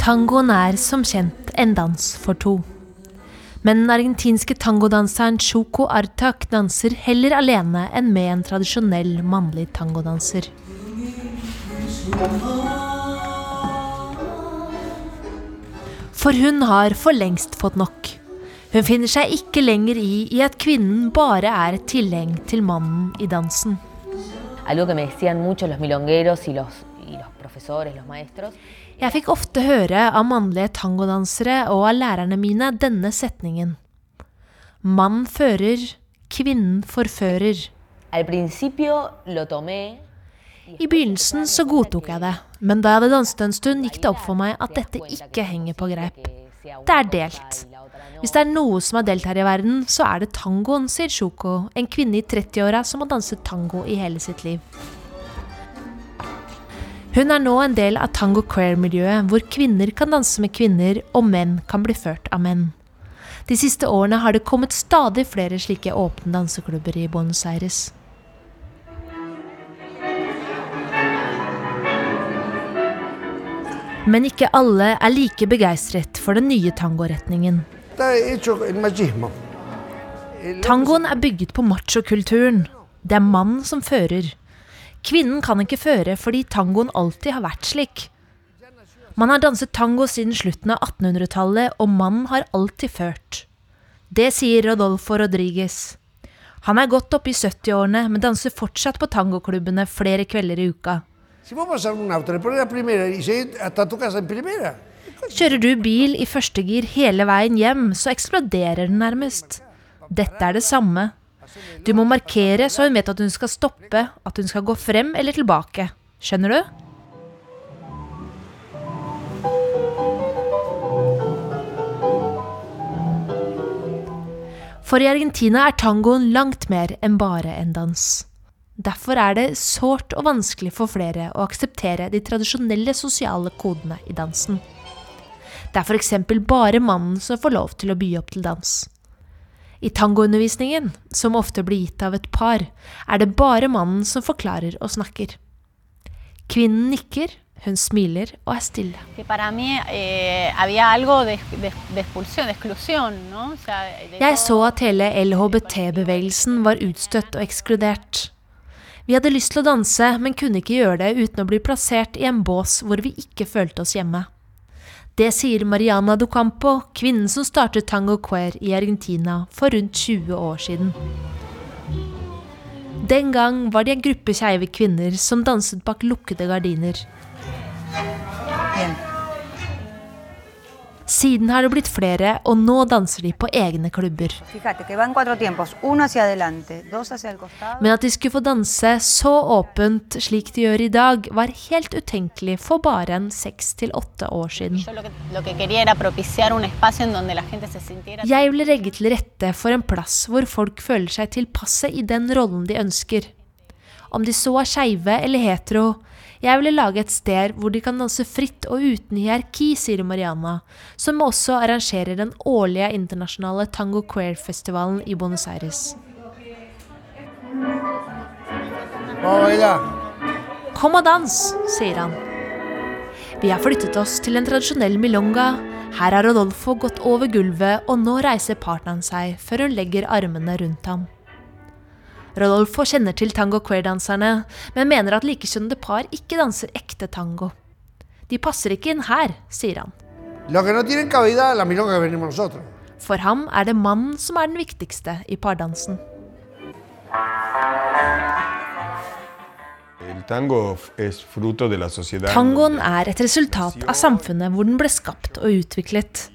Tangoen er som kjent en dans for to. Men den argentinske tangodanseren Choco Artak danser heller alene enn med en tradisjonell mannlig tangodanser. For hun har for lengst fått nok. Hun finner seg ikke lenger i, i at kvinnen bare er et tilheng til mannen i dansen. Jeg fikk ofte høre av mannlige tangodansere og av lærerne mine denne setningen. Mann fører, kvinnen forfører. I begynnelsen så godtok jeg det, men da jeg hadde danset en stund, gikk det opp for meg at dette ikke henger på greip. Det er delt. Hvis det er noe som er delt her i verden, så er det tangoen, sier Shoko, en kvinne i 30-åra som har danset tango i hele sitt liv. Hun er nå en del av tango queer-miljøet, hvor kvinner kan danse med kvinner, og menn kan bli ført av menn. De siste årene har det kommet stadig flere slike åpne danseklubber i Buenos Aires. Men ikke alle er like begeistret for den nye tangoretningen. Tangoen er bygget på machokulturen. Det er mannen som fører. Kvinnen kan ikke føre fordi tangoen alltid har vært slik. Man har danset tango siden slutten av 1800-tallet, og mannen har alltid ført. Det sier Rodolfo Rodriguez. Han er godt oppe i 70-årene, men danser fortsatt på tangoklubbene flere kvelder i uka. Kjører du bil i første gir hele veien hjem, så eksploderer den nærmest. Dette er det samme. Du må markere så hun vet at hun skal stoppe, at hun skal gå frem eller tilbake. Skjønner du? For i Argentina er tangoen langt mer enn bare en dans. Derfor er det sårt og vanskelig for flere å akseptere de tradisjonelle sosiale kodene i dansen. Det er f.eks. bare mannen som får lov til å by opp til dans. I tangoundervisningen, som ofte blir gitt av et par, er det bare mannen som forklarer og snakker. Kvinnen nikker, hun smiler og er stille. Eh, Jeg så at hele LHBT-bevegelsen var utstøtt og ekskludert. Vi hadde lyst til å danse, men kunne ikke gjøre det uten å bli plassert i en bås hvor vi ikke følte oss hjemme. Det sier Mariana Docampo, kvinnen som startet Tango Queer i Argentina for rundt 20 år siden. Den gang var de en gruppe skeive kvinner som danset bak lukkede gardiner. Siden har det blitt flere, og nå danser de på egne klubber. Men at de skulle få danse så åpent slik de gjør i dag, var helt utenkelig for bare en seks til åtte år siden. Jeg ville legge til rette for en plass hvor folk føler seg tilpasse i den rollen de ønsker. Om de så er skeive eller hetero, jeg ville lage et sted hvor de kan danse fritt og uten hierarki, sier Mariana, som også arrangerer den årlige internasjonale Tango Queer-festivalen i Buenos Aires. Kom og dans, sier han. Vi har flyttet oss til en tradisjonell milonga. Her har Rodolfo gått over gulvet, og nå reiser partneren seg før hun legger armene rundt ham. Rodolfo kjenner til tango queer-danserne, men mener at likekjønnede par ikke danser ekte tango. De passer ikke inn her, sier han. For ham er det mannen som er den viktigste i pardansen. Tangoen er et resultat av samfunnet hvor den ble skapt og utviklet.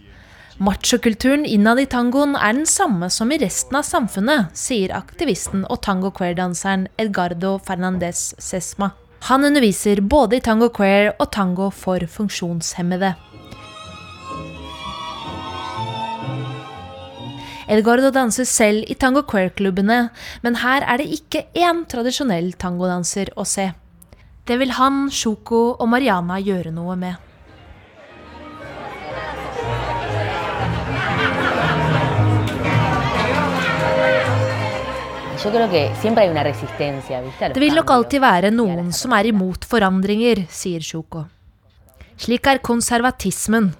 Machokulturen innad i tangoen er den samme som i resten av samfunnet, sier aktivisten og tango queer-danseren Edgardo Fernandez Sesma. Han underviser både i tango queer og tango for funksjonshemmede. Edgardo danser selv i tango queer-klubbene, men her er det ikke én tradisjonell tangodanser å se. Det vil han, Shoko og Mariana gjøre noe med. Det vil nok alltid være noen som er imot forandringer, sier Sjoko. Slik er konservatismen.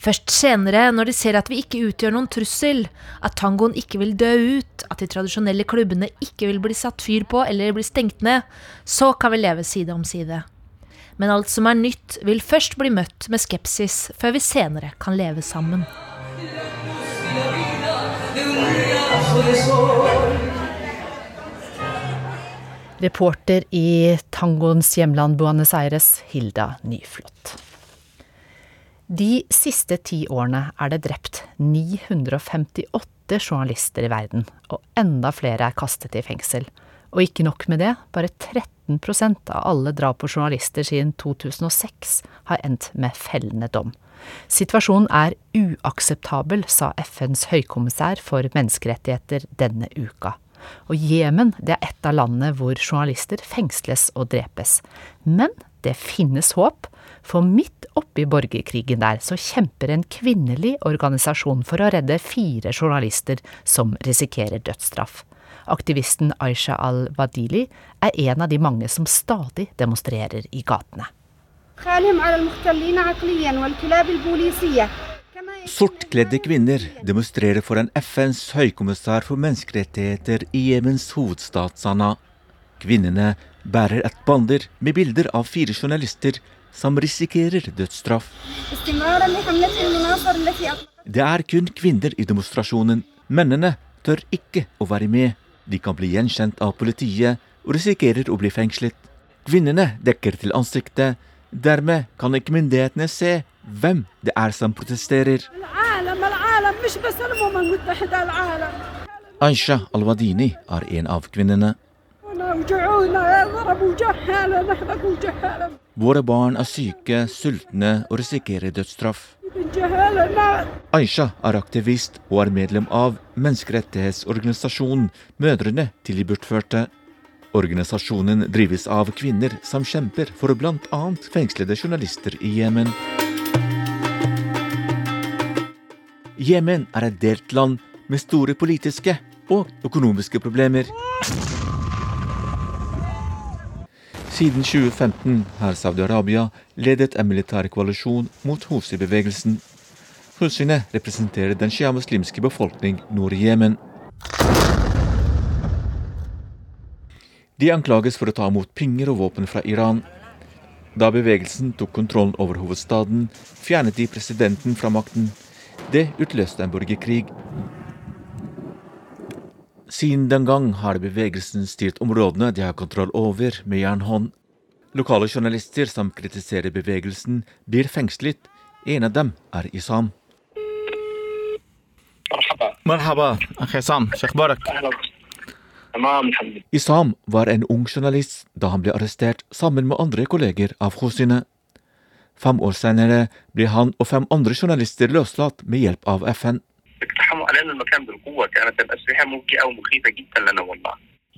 Først senere, når de ser at vi ikke utgjør noen trussel, at tangoen ikke vil dø ut, at de tradisjonelle klubbene ikke vil bli satt fyr på eller bli stengt ned, så kan vi leve side om side. Men alt som er nytt, vil først bli møtt med skepsis, før vi senere kan leve sammen. Reporter i tangoens hjemland Buenos Aires, Hilda Nyflot. De siste ti årene er det drept 958 journalister i verden, og enda flere er kastet i fengsel. Og ikke nok med det, bare 13% av alle drap på journalister siden 2006 har endt med fellende dom. Situasjonen er uakseptabel, sa FNs høykommissær for menneskerettigheter denne uka. Og Jemen er et av landene hvor journalister fengsles og drepes. Men det finnes håp, for midt oppi borgerkrigen der så kjemper en kvinnelig organisasjon for å redde fire journalister som risikerer dødsstraff. Aktivisten Aisha al-Wadili er en av de mange som stadig demonstrerer i gatene. Sortkledde kvinner demonstrerer foran FNs høykommissær for menneskerettigheter i Jemens hovedstad Sanaa. Kvinnene bærer et bander med bilder av fire journalister som risikerer dødsstraff. Det er kun kvinner i demonstrasjonen. Mennene tør ikke å være med. De kan bli gjenkjent av politiet og risikerer å bli fengslet. Kvinnene dekker til ansiktet. Dermed kan ikke myndighetene se hvem det er som protesterer. Aisha Al-Wadini er en av kvinnene. Våre barn er syke, sultne og risikerer dødsstraff. Aisha er aktivist og er medlem av menneskerettighetsorganisasjonen Mødrene til de bortførte. Organisasjonen drives av kvinner som kjemper for bl.a. fengslede journalister i Jemen. Jemen er et delt land med store politiske og økonomiske problemer. Siden 2015 har Saudi-Arabia ledet en militær koalisjon mot Husi-bevegelsen. Husiene representerer den sjiamuslimske befolkning nord i Jemen. De anklages for å ta imot penger og våpen fra Iran. Da bevegelsen tok kontrollen over hovedstaden, fjernet de presidenten fra makten. Det utløste en borgerkrig. Siden den gang har bevegelsen styrt områdene de har kontroll over, med jernhånd. Lokale journalister som kritiserer bevegelsen, blir fengslet. En av dem er Isam. Isam var en ung journalist da han ble arrestert sammen med andre kolleger av Hosine. Fem år senere ble han og fem andre journalister løslatt med hjelp av FN.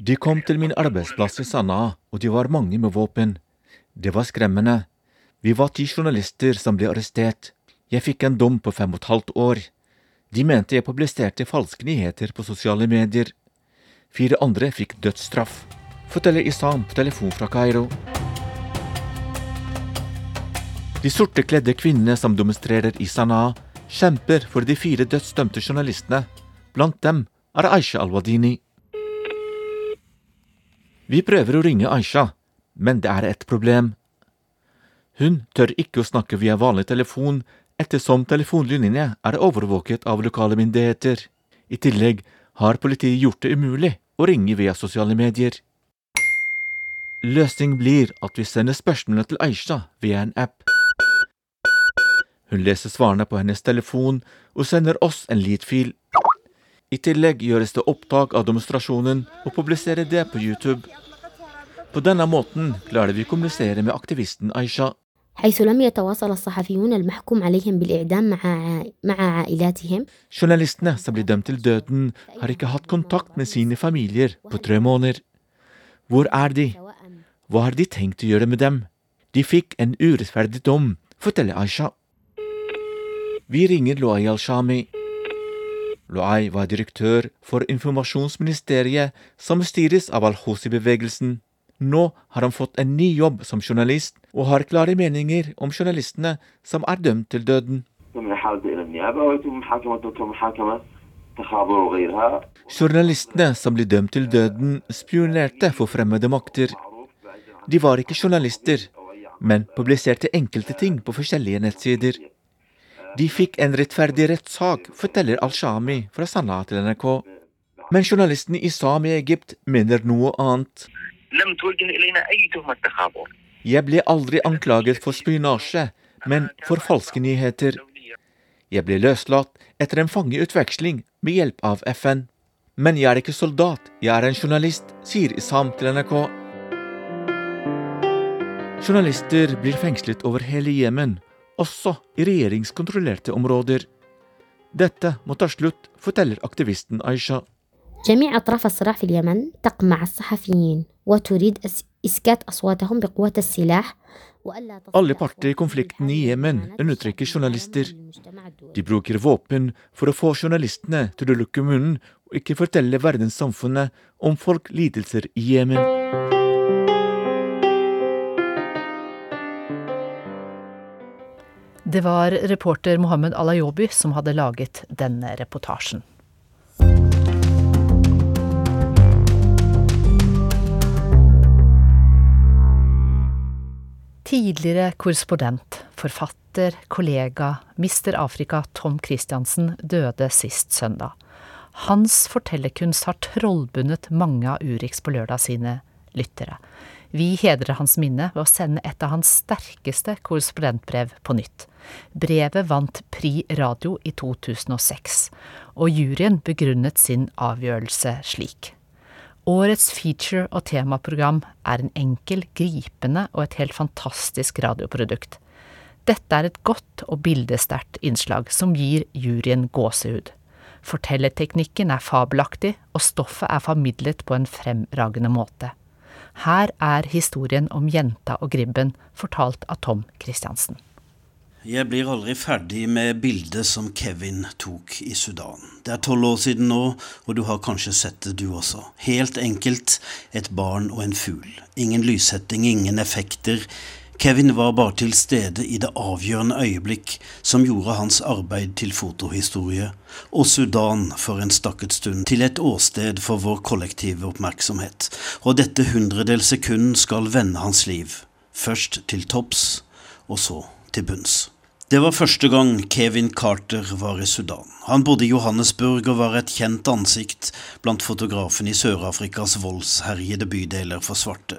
De kom til min arbeidsplass i Sanaa, og de var mange med våpen. Det var skremmende. Vi var ti journalister som ble arrestert. Jeg fikk en dom på fem og et halvt år. De mente jeg publiserte falske nyheter på sosiale medier. Fire andre fikk dødsstraff, forteller Isam på telefon fra Kairo. De sortekledde kvinnene som demonstrerer i Sanaa, kjemper for de fire dødsdømte journalistene. Blant dem er Aisha al-Wadini. Vi prøver å ringe Aisha, men det er et problem. Hun tør ikke å snakke via vanlig telefon, ettersom telefonlinjene er overvåket av lokale myndigheter. I tillegg har politiet gjort det umulig å ringe via sosiale medier. Løsning blir at vi sender spørsmålene til Aisha via en app. Hun leser svarene på hennes telefon og sender oss en lydfil. I tillegg gjøres det opptak av demonstrasjonen og publiserer det på YouTube. På denne måten klarer vi å kommunisere med aktivisten Aisha. حيث لم يتواصل الصحفيون المحكوم عليهم بالإعدام مع مع عائلاتهم Journalistene som blir dømt til døden, har ikke hatt kontakt med sine familier på tre måneder. Hvor er de? Hva har de tenkt å gjøre med dem? De fikk en urettferdig dom, forteller Aisha. Vi ringer Loai al-Shami. Loai var direktør for informasjonsministeriet som styres av al-Hosi-bevegelsen. Nå har han fått en ny jobb som journalist og har klare meninger om journalistene som er dømt til døden. Journalistene som blir dømt til døden, spionerte for fremmede makter. De var ikke journalister, men publiserte enkelte ting på forskjellige nettsider. De fikk en rettferdig rettssak, forteller Al-Shami fra Sanaa til NRK. Men journalistene i Sam i Egypt mener noe annet. Jeg ble aldri anklaget for spionasje, men for falske nyheter. Jeg ble løslatt etter en fangeutveksling med hjelp av FN. Men jeg er ikke soldat, jeg er en journalist, sier Isam til NRK. Journalister blir fengslet over hele Jemen, også i regjeringskontrollerte områder. Dette må ta slutt, forteller aktivisten Aisha. جميع أطراف الصراع في اليمن تقمع الصحفيين وتريد alle parter i konflikten i Jemen undertrykker journalister. De bruker våpen for å få journalistene til å lukke munnen og ikke fortelle verdenssamfunnet om folk lidelser i Jemen. Det var reporter Mohammed Alayobi som hadde laget denne reportasjen. Tidligere korrespondent, forfatter, kollega, mister Afrika Tom Christiansen døde sist søndag. Hans fortellerkunst har trollbundet mange av Urix på lørdag sine lyttere. Vi hedrer hans minne ved å sende et av hans sterkeste korrespondentbrev på nytt. Brevet vant Pri Radio i 2006, og juryen begrunnet sin avgjørelse slik. Årets feature- og temaprogram er en enkel, gripende og et helt fantastisk radioprodukt. Dette er et godt og bildesterkt innslag som gir juryen gåsehud. Fortellerteknikken er fabelaktig, og stoffet er formidlet på en fremragende måte. Her er historien om jenta og gribben, fortalt av Tom Christiansen. Jeg blir aldri ferdig med bildet som Kevin tok i Sudan. Det er tolv år siden nå, og du har kanskje sett det du også. Helt enkelt et barn og en fugl. Ingen lyssetting, ingen effekter. Kevin var bare til stede i det avgjørende øyeblikk som gjorde hans arbeid til fotohistorie, og Sudan for en stakket stund til et åsted for vår kollektive oppmerksomhet. Og dette hundredels sekund skal vende hans liv. Først til topps, og så til bunns. Det var første gang Kevin Carter var i Sudan. Han bodde i Johannesburg og var et kjent ansikt blant fotografene i Sør-Afrikas voldsherjede bydeler for svarte.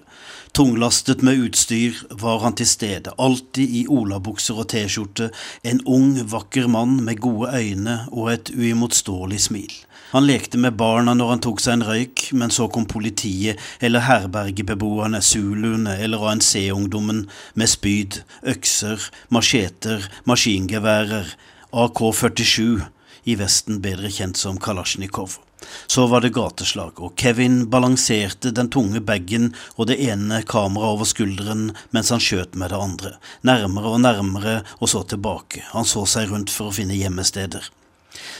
Tunglastet med utstyr var han til stede, alltid i olabukser og T-skjorte, en ung, vakker mann med gode øyne og et uimotståelig smil. Han lekte med barna når han tok seg en røyk, men så kom politiet eller herbergebeboerne, zuluene eller ANC-ungdommen med spyd, økser, macheter, maskingeværer, AK-47, i Vesten bedre kjent som Kalasjnikov. Så var det gateslag, og Kevin balanserte den tunge bagen og det ene kameraet over skulderen mens han skjøt med det andre, nærmere og nærmere og så tilbake, han så seg rundt for å finne gjemmesteder.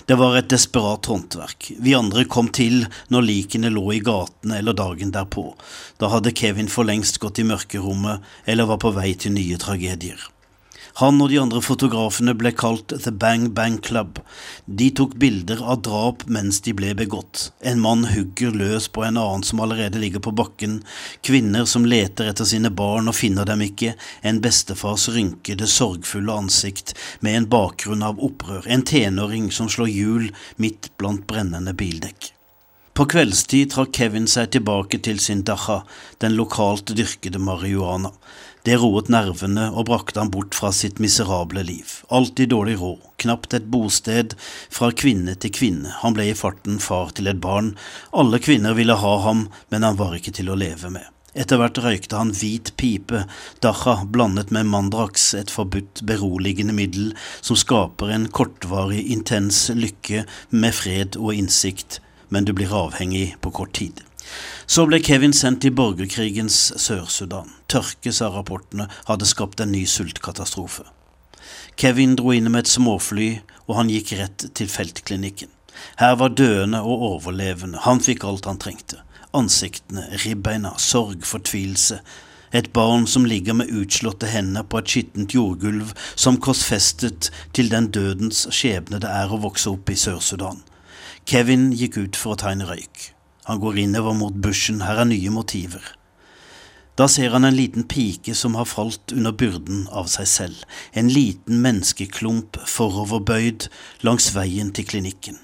Det var et desperat håndverk. Vi andre kom til når likene lå i gatene eller dagen derpå. Da hadde Kevin for lengst gått i mørkerommet eller var på vei til nye tragedier. Han og de andre fotografene ble kalt The Bang Bang Club. De tok bilder av drap mens de ble begått. En mann hugger løs på en annen som allerede ligger på bakken. Kvinner som leter etter sine barn og finner dem ikke. En bestefars rynkede, sorgfulle ansikt med en bakgrunn av opprør. En tenåring som slår hjul midt blant brennende bildekk. På kveldstid trakk Kevin seg tilbake til sin dacha, den lokalt dyrkede marihuana. Det roet nervene og brakte ham bort fra sitt miserable liv. Alltid dårlig råd, knapt et bosted, fra kvinne til kvinne. Han ble i farten far til et barn. Alle kvinner ville ha ham, men han var ikke til å leve med. Etter hvert røykte han hvit pipe, dacha blandet med mandrax, et forbudt beroligende middel som skaper en kortvarig, intens lykke med fred og innsikt, men du blir avhengig på kort tid. Så ble Kevin sendt til borgerkrigens Sør-Sudan. Tørke, sa rapportene, hadde skapt en ny sultkatastrofe. Kevin dro inn med et småfly, og han gikk rett til feltklinikken. Her var døende og overlevende, han fikk alt han trengte. Ansiktene, ribbeina, sorg, fortvilelse. Et barn som ligger med utslåtte hender på et skittent jordgulv, som korsfestet til den dødens skjebne det er å vokse opp i Sør-Sudan. Kevin gikk ut for å en røyk. Han går innover mot bushen, her er nye motiver. Da ser han en liten pike som har falt under byrden av seg selv, en liten menneskeklump foroverbøyd langs veien til klinikken.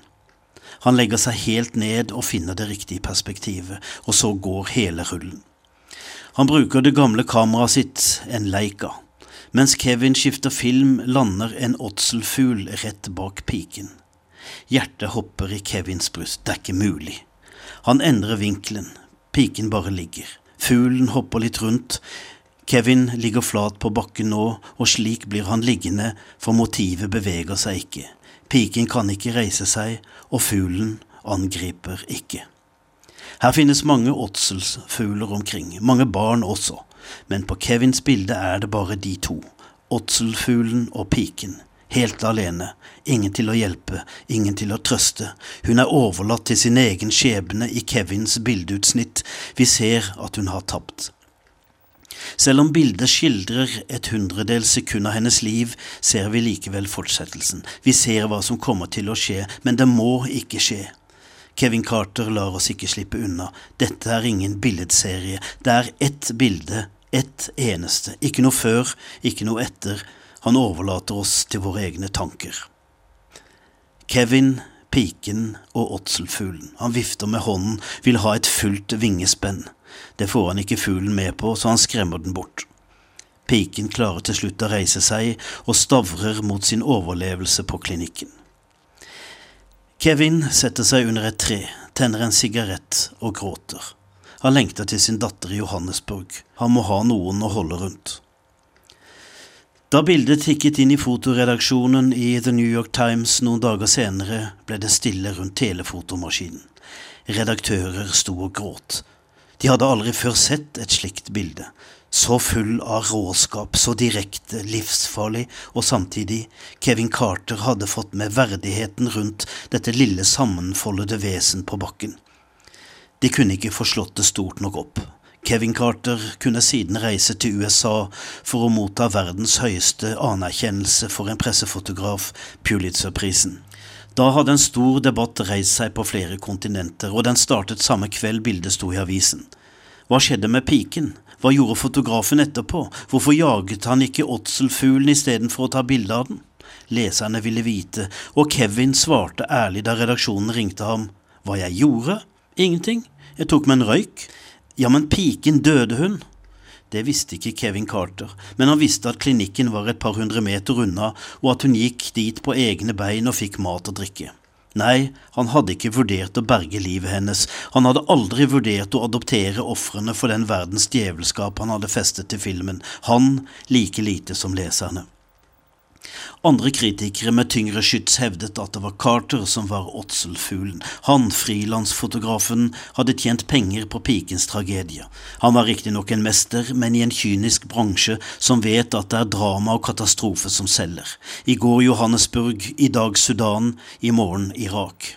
Han legger seg helt ned og finner det riktige perspektivet, og så går hele rullen. Han bruker det gamle kameraet sitt, en Leica. Mens Kevin skifter film, lander en åtselfugl rett bak piken. Hjertet hopper i Kevins bryst, det er ikke mulig. Han endrer vinkelen, piken bare ligger. Fuglen hopper litt rundt. Kevin ligger flat på bakken nå, og slik blir han liggende, for motivet beveger seg ikke. Piken kan ikke reise seg, og fuglen angriper ikke. Her finnes mange åtselsfugler omkring, mange barn også, men på Kevins bilde er det bare de to, åtselfuglen og piken, helt alene, ingen til å hjelpe, ingen til å trøste, hun er overlatt til sin egen skjebne i Kevins bildeutsnitt, vi ser at hun har tapt. Selv om bildet skildrer et hundredels sekund av hennes liv, ser vi likevel fortsettelsen. Vi ser hva som kommer til å skje, men det må ikke skje. Kevin Carter lar oss ikke slippe unna. Dette er ingen billedserie. Det er ett bilde, ett eneste. Ikke noe før, ikke noe etter. Han overlater oss til våre egne tanker. Kevin, piken og åtselfuglen. Han vifter med hånden, vil ha et fullt vingespenn. Det får han ikke fuglen med på, så han skremmer den bort. Piken klarer til slutt å reise seg og stavrer mot sin overlevelse på klinikken. Kevin setter seg under et tre, tenner en sigarett og gråter. Han lengter til sin datter i Johannesburg. Han må ha noen å holde rundt. Da bildet tikket inn i fotoredaksjonen i The New York Times noen dager senere, ble det stille rundt telefotomaskinen. Redaktører sto og gråt. De hadde aldri før sett et slikt bilde. Så full av råskap, så direkte, livsfarlig, og samtidig, Kevin Carter hadde fått med verdigheten rundt dette lille sammenfoldede vesen på bakken. De kunne ikke få slått det stort nok opp. Kevin Carter kunne siden reise til USA for å motta verdens høyeste anerkjennelse for en pressefotograf, Pulitzer-prisen. Da hadde en stor debatt reist seg på flere kontinenter, og den startet samme kveld bildet sto i avisen. Hva skjedde med piken? Hva gjorde fotografen etterpå? Hvorfor jaget han ikke åtselfuglen istedenfor å ta bilde av den? Leserne ville vite, og Kevin svarte ærlig da redaksjonen ringte ham. Hva jeg gjorde? Ingenting. Jeg tok meg en røyk. Ja, men piken, døde hun? Det visste ikke Kevin Carter, men han visste at klinikken var et par hundre meter unna, og at hun gikk dit på egne bein og fikk mat og drikke. Nei, han hadde ikke vurdert å berge livet hennes, han hadde aldri vurdert å adoptere ofrene for den verdens djevelskap han hadde festet til filmen, han like lite som leserne. Andre kritikere med tyngre skyts hevdet at det var Carter som var åtselfuglen. Han, frilansfotografen, hadde tjent penger på pikens tragedie. Han var riktignok en mester, men i en kynisk bransje som vet at det er drama og katastrofe som selger. I går Johannesburg, i dag Sudan, i morgen Irak.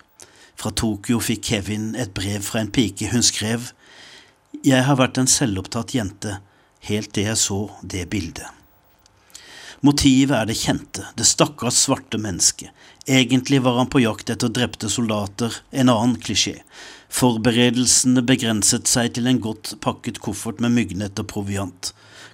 Fra Tokyo fikk Kevin et brev fra en pike. Hun skrev Jeg har vært en selvopptatt jente helt til jeg så det bildet. Motivet er det kjente, det stakkars svarte mennesket. Egentlig var han på jakt etter drepte soldater, en annen klisjé. Forberedelsene begrenset seg til en godt pakket koffert med myggnett og proviant.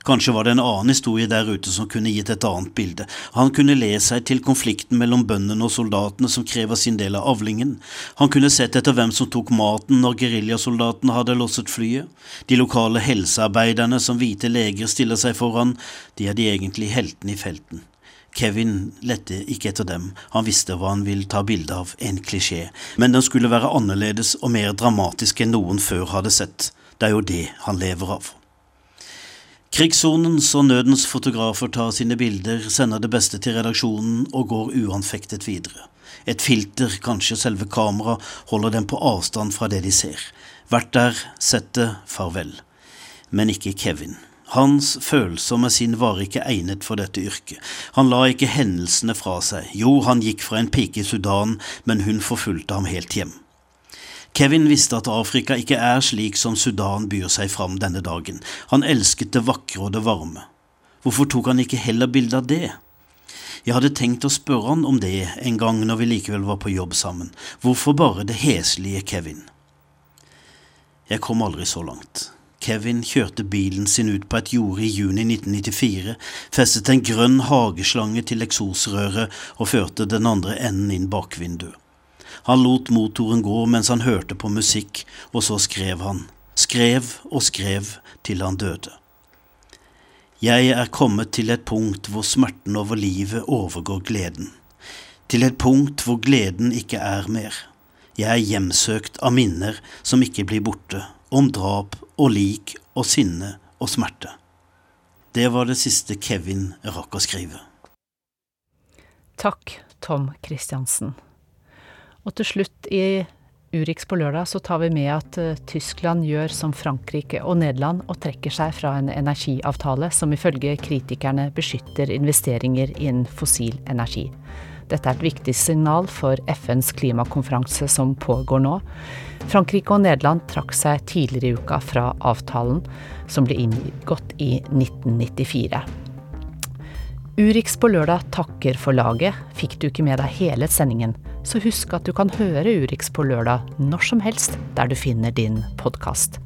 Kanskje var det en annen historie der ute som kunne gitt et annet bilde. Han kunne le seg til konflikten mellom bøndene og soldatene som krever sin del av avlingen. Han kunne sett etter hvem som tok maten når geriljasoldatene hadde losset flyet. De lokale helsearbeiderne som hvite leger stiller seg foran, de er de egentlige heltene i felten. Kevin lette ikke etter dem, han visste hva han ville ta bilde av, en klisjé, men den skulle være annerledes og mer dramatisk enn noen før hadde sett. Det er jo det han lever av. Krigssonens og nødens fotografer tar sine bilder, sender det beste til redaksjonen og går uanfektet videre. Et filter, kanskje selve kameraet, holder dem på avstand fra det de ser. Vært der, sett det, farvel. Men ikke Kevin. Hans følsomme sinn var ikke egnet for dette yrket. Han la ikke hendelsene fra seg. Jo, han gikk fra en pike i Sudan, men hun forfulgte ham helt hjem. Kevin visste at Afrika ikke er slik som Sudan byr seg fram denne dagen. Han elsket det vakre og det varme. Hvorfor tok han ikke heller bilde av det? Jeg hadde tenkt å spørre han om det en gang når vi likevel var på jobb sammen. Hvorfor bare det heslige Kevin? Jeg kom aldri så langt. Kevin kjørte bilen sin ut på et jorde i juni 1994, festet en grønn hageslange til eksosrøret og førte den andre enden inn bakvinduet. Han lot motoren gå mens han hørte på musikk, og så skrev han, skrev og skrev til han døde. Jeg er kommet til et punkt hvor smerten over livet overgår gleden, til et punkt hvor gleden ikke er mer. Jeg er hjemsøkt av minner som ikke blir borte, om drap og lik og sinne og smerte. Det var det siste Kevin rakk å skrive. Takk, Tom Christiansen. Og til slutt i Urix på lørdag så tar vi med at uh, Tyskland gjør som Frankrike og Nederland og trekker seg fra en energiavtale som ifølge kritikerne beskytter investeringer innen fossil energi. Dette er et viktig signal for FNs klimakonferanse som pågår nå. Frankrike og Nederland trakk seg tidligere i uka fra avtalen, som ble inngått i 1994. Urix på lørdag takker for laget. Fikk du ikke med deg hele sendingen, så husk at du kan høre Urix på lørdag når som helst der du finner din podkast.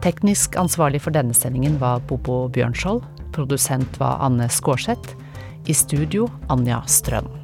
Teknisk ansvarlig for denne sendingen var Bobo Bjørnskjold. Produsent var Anne Skårseth. I studio Anja Strøm.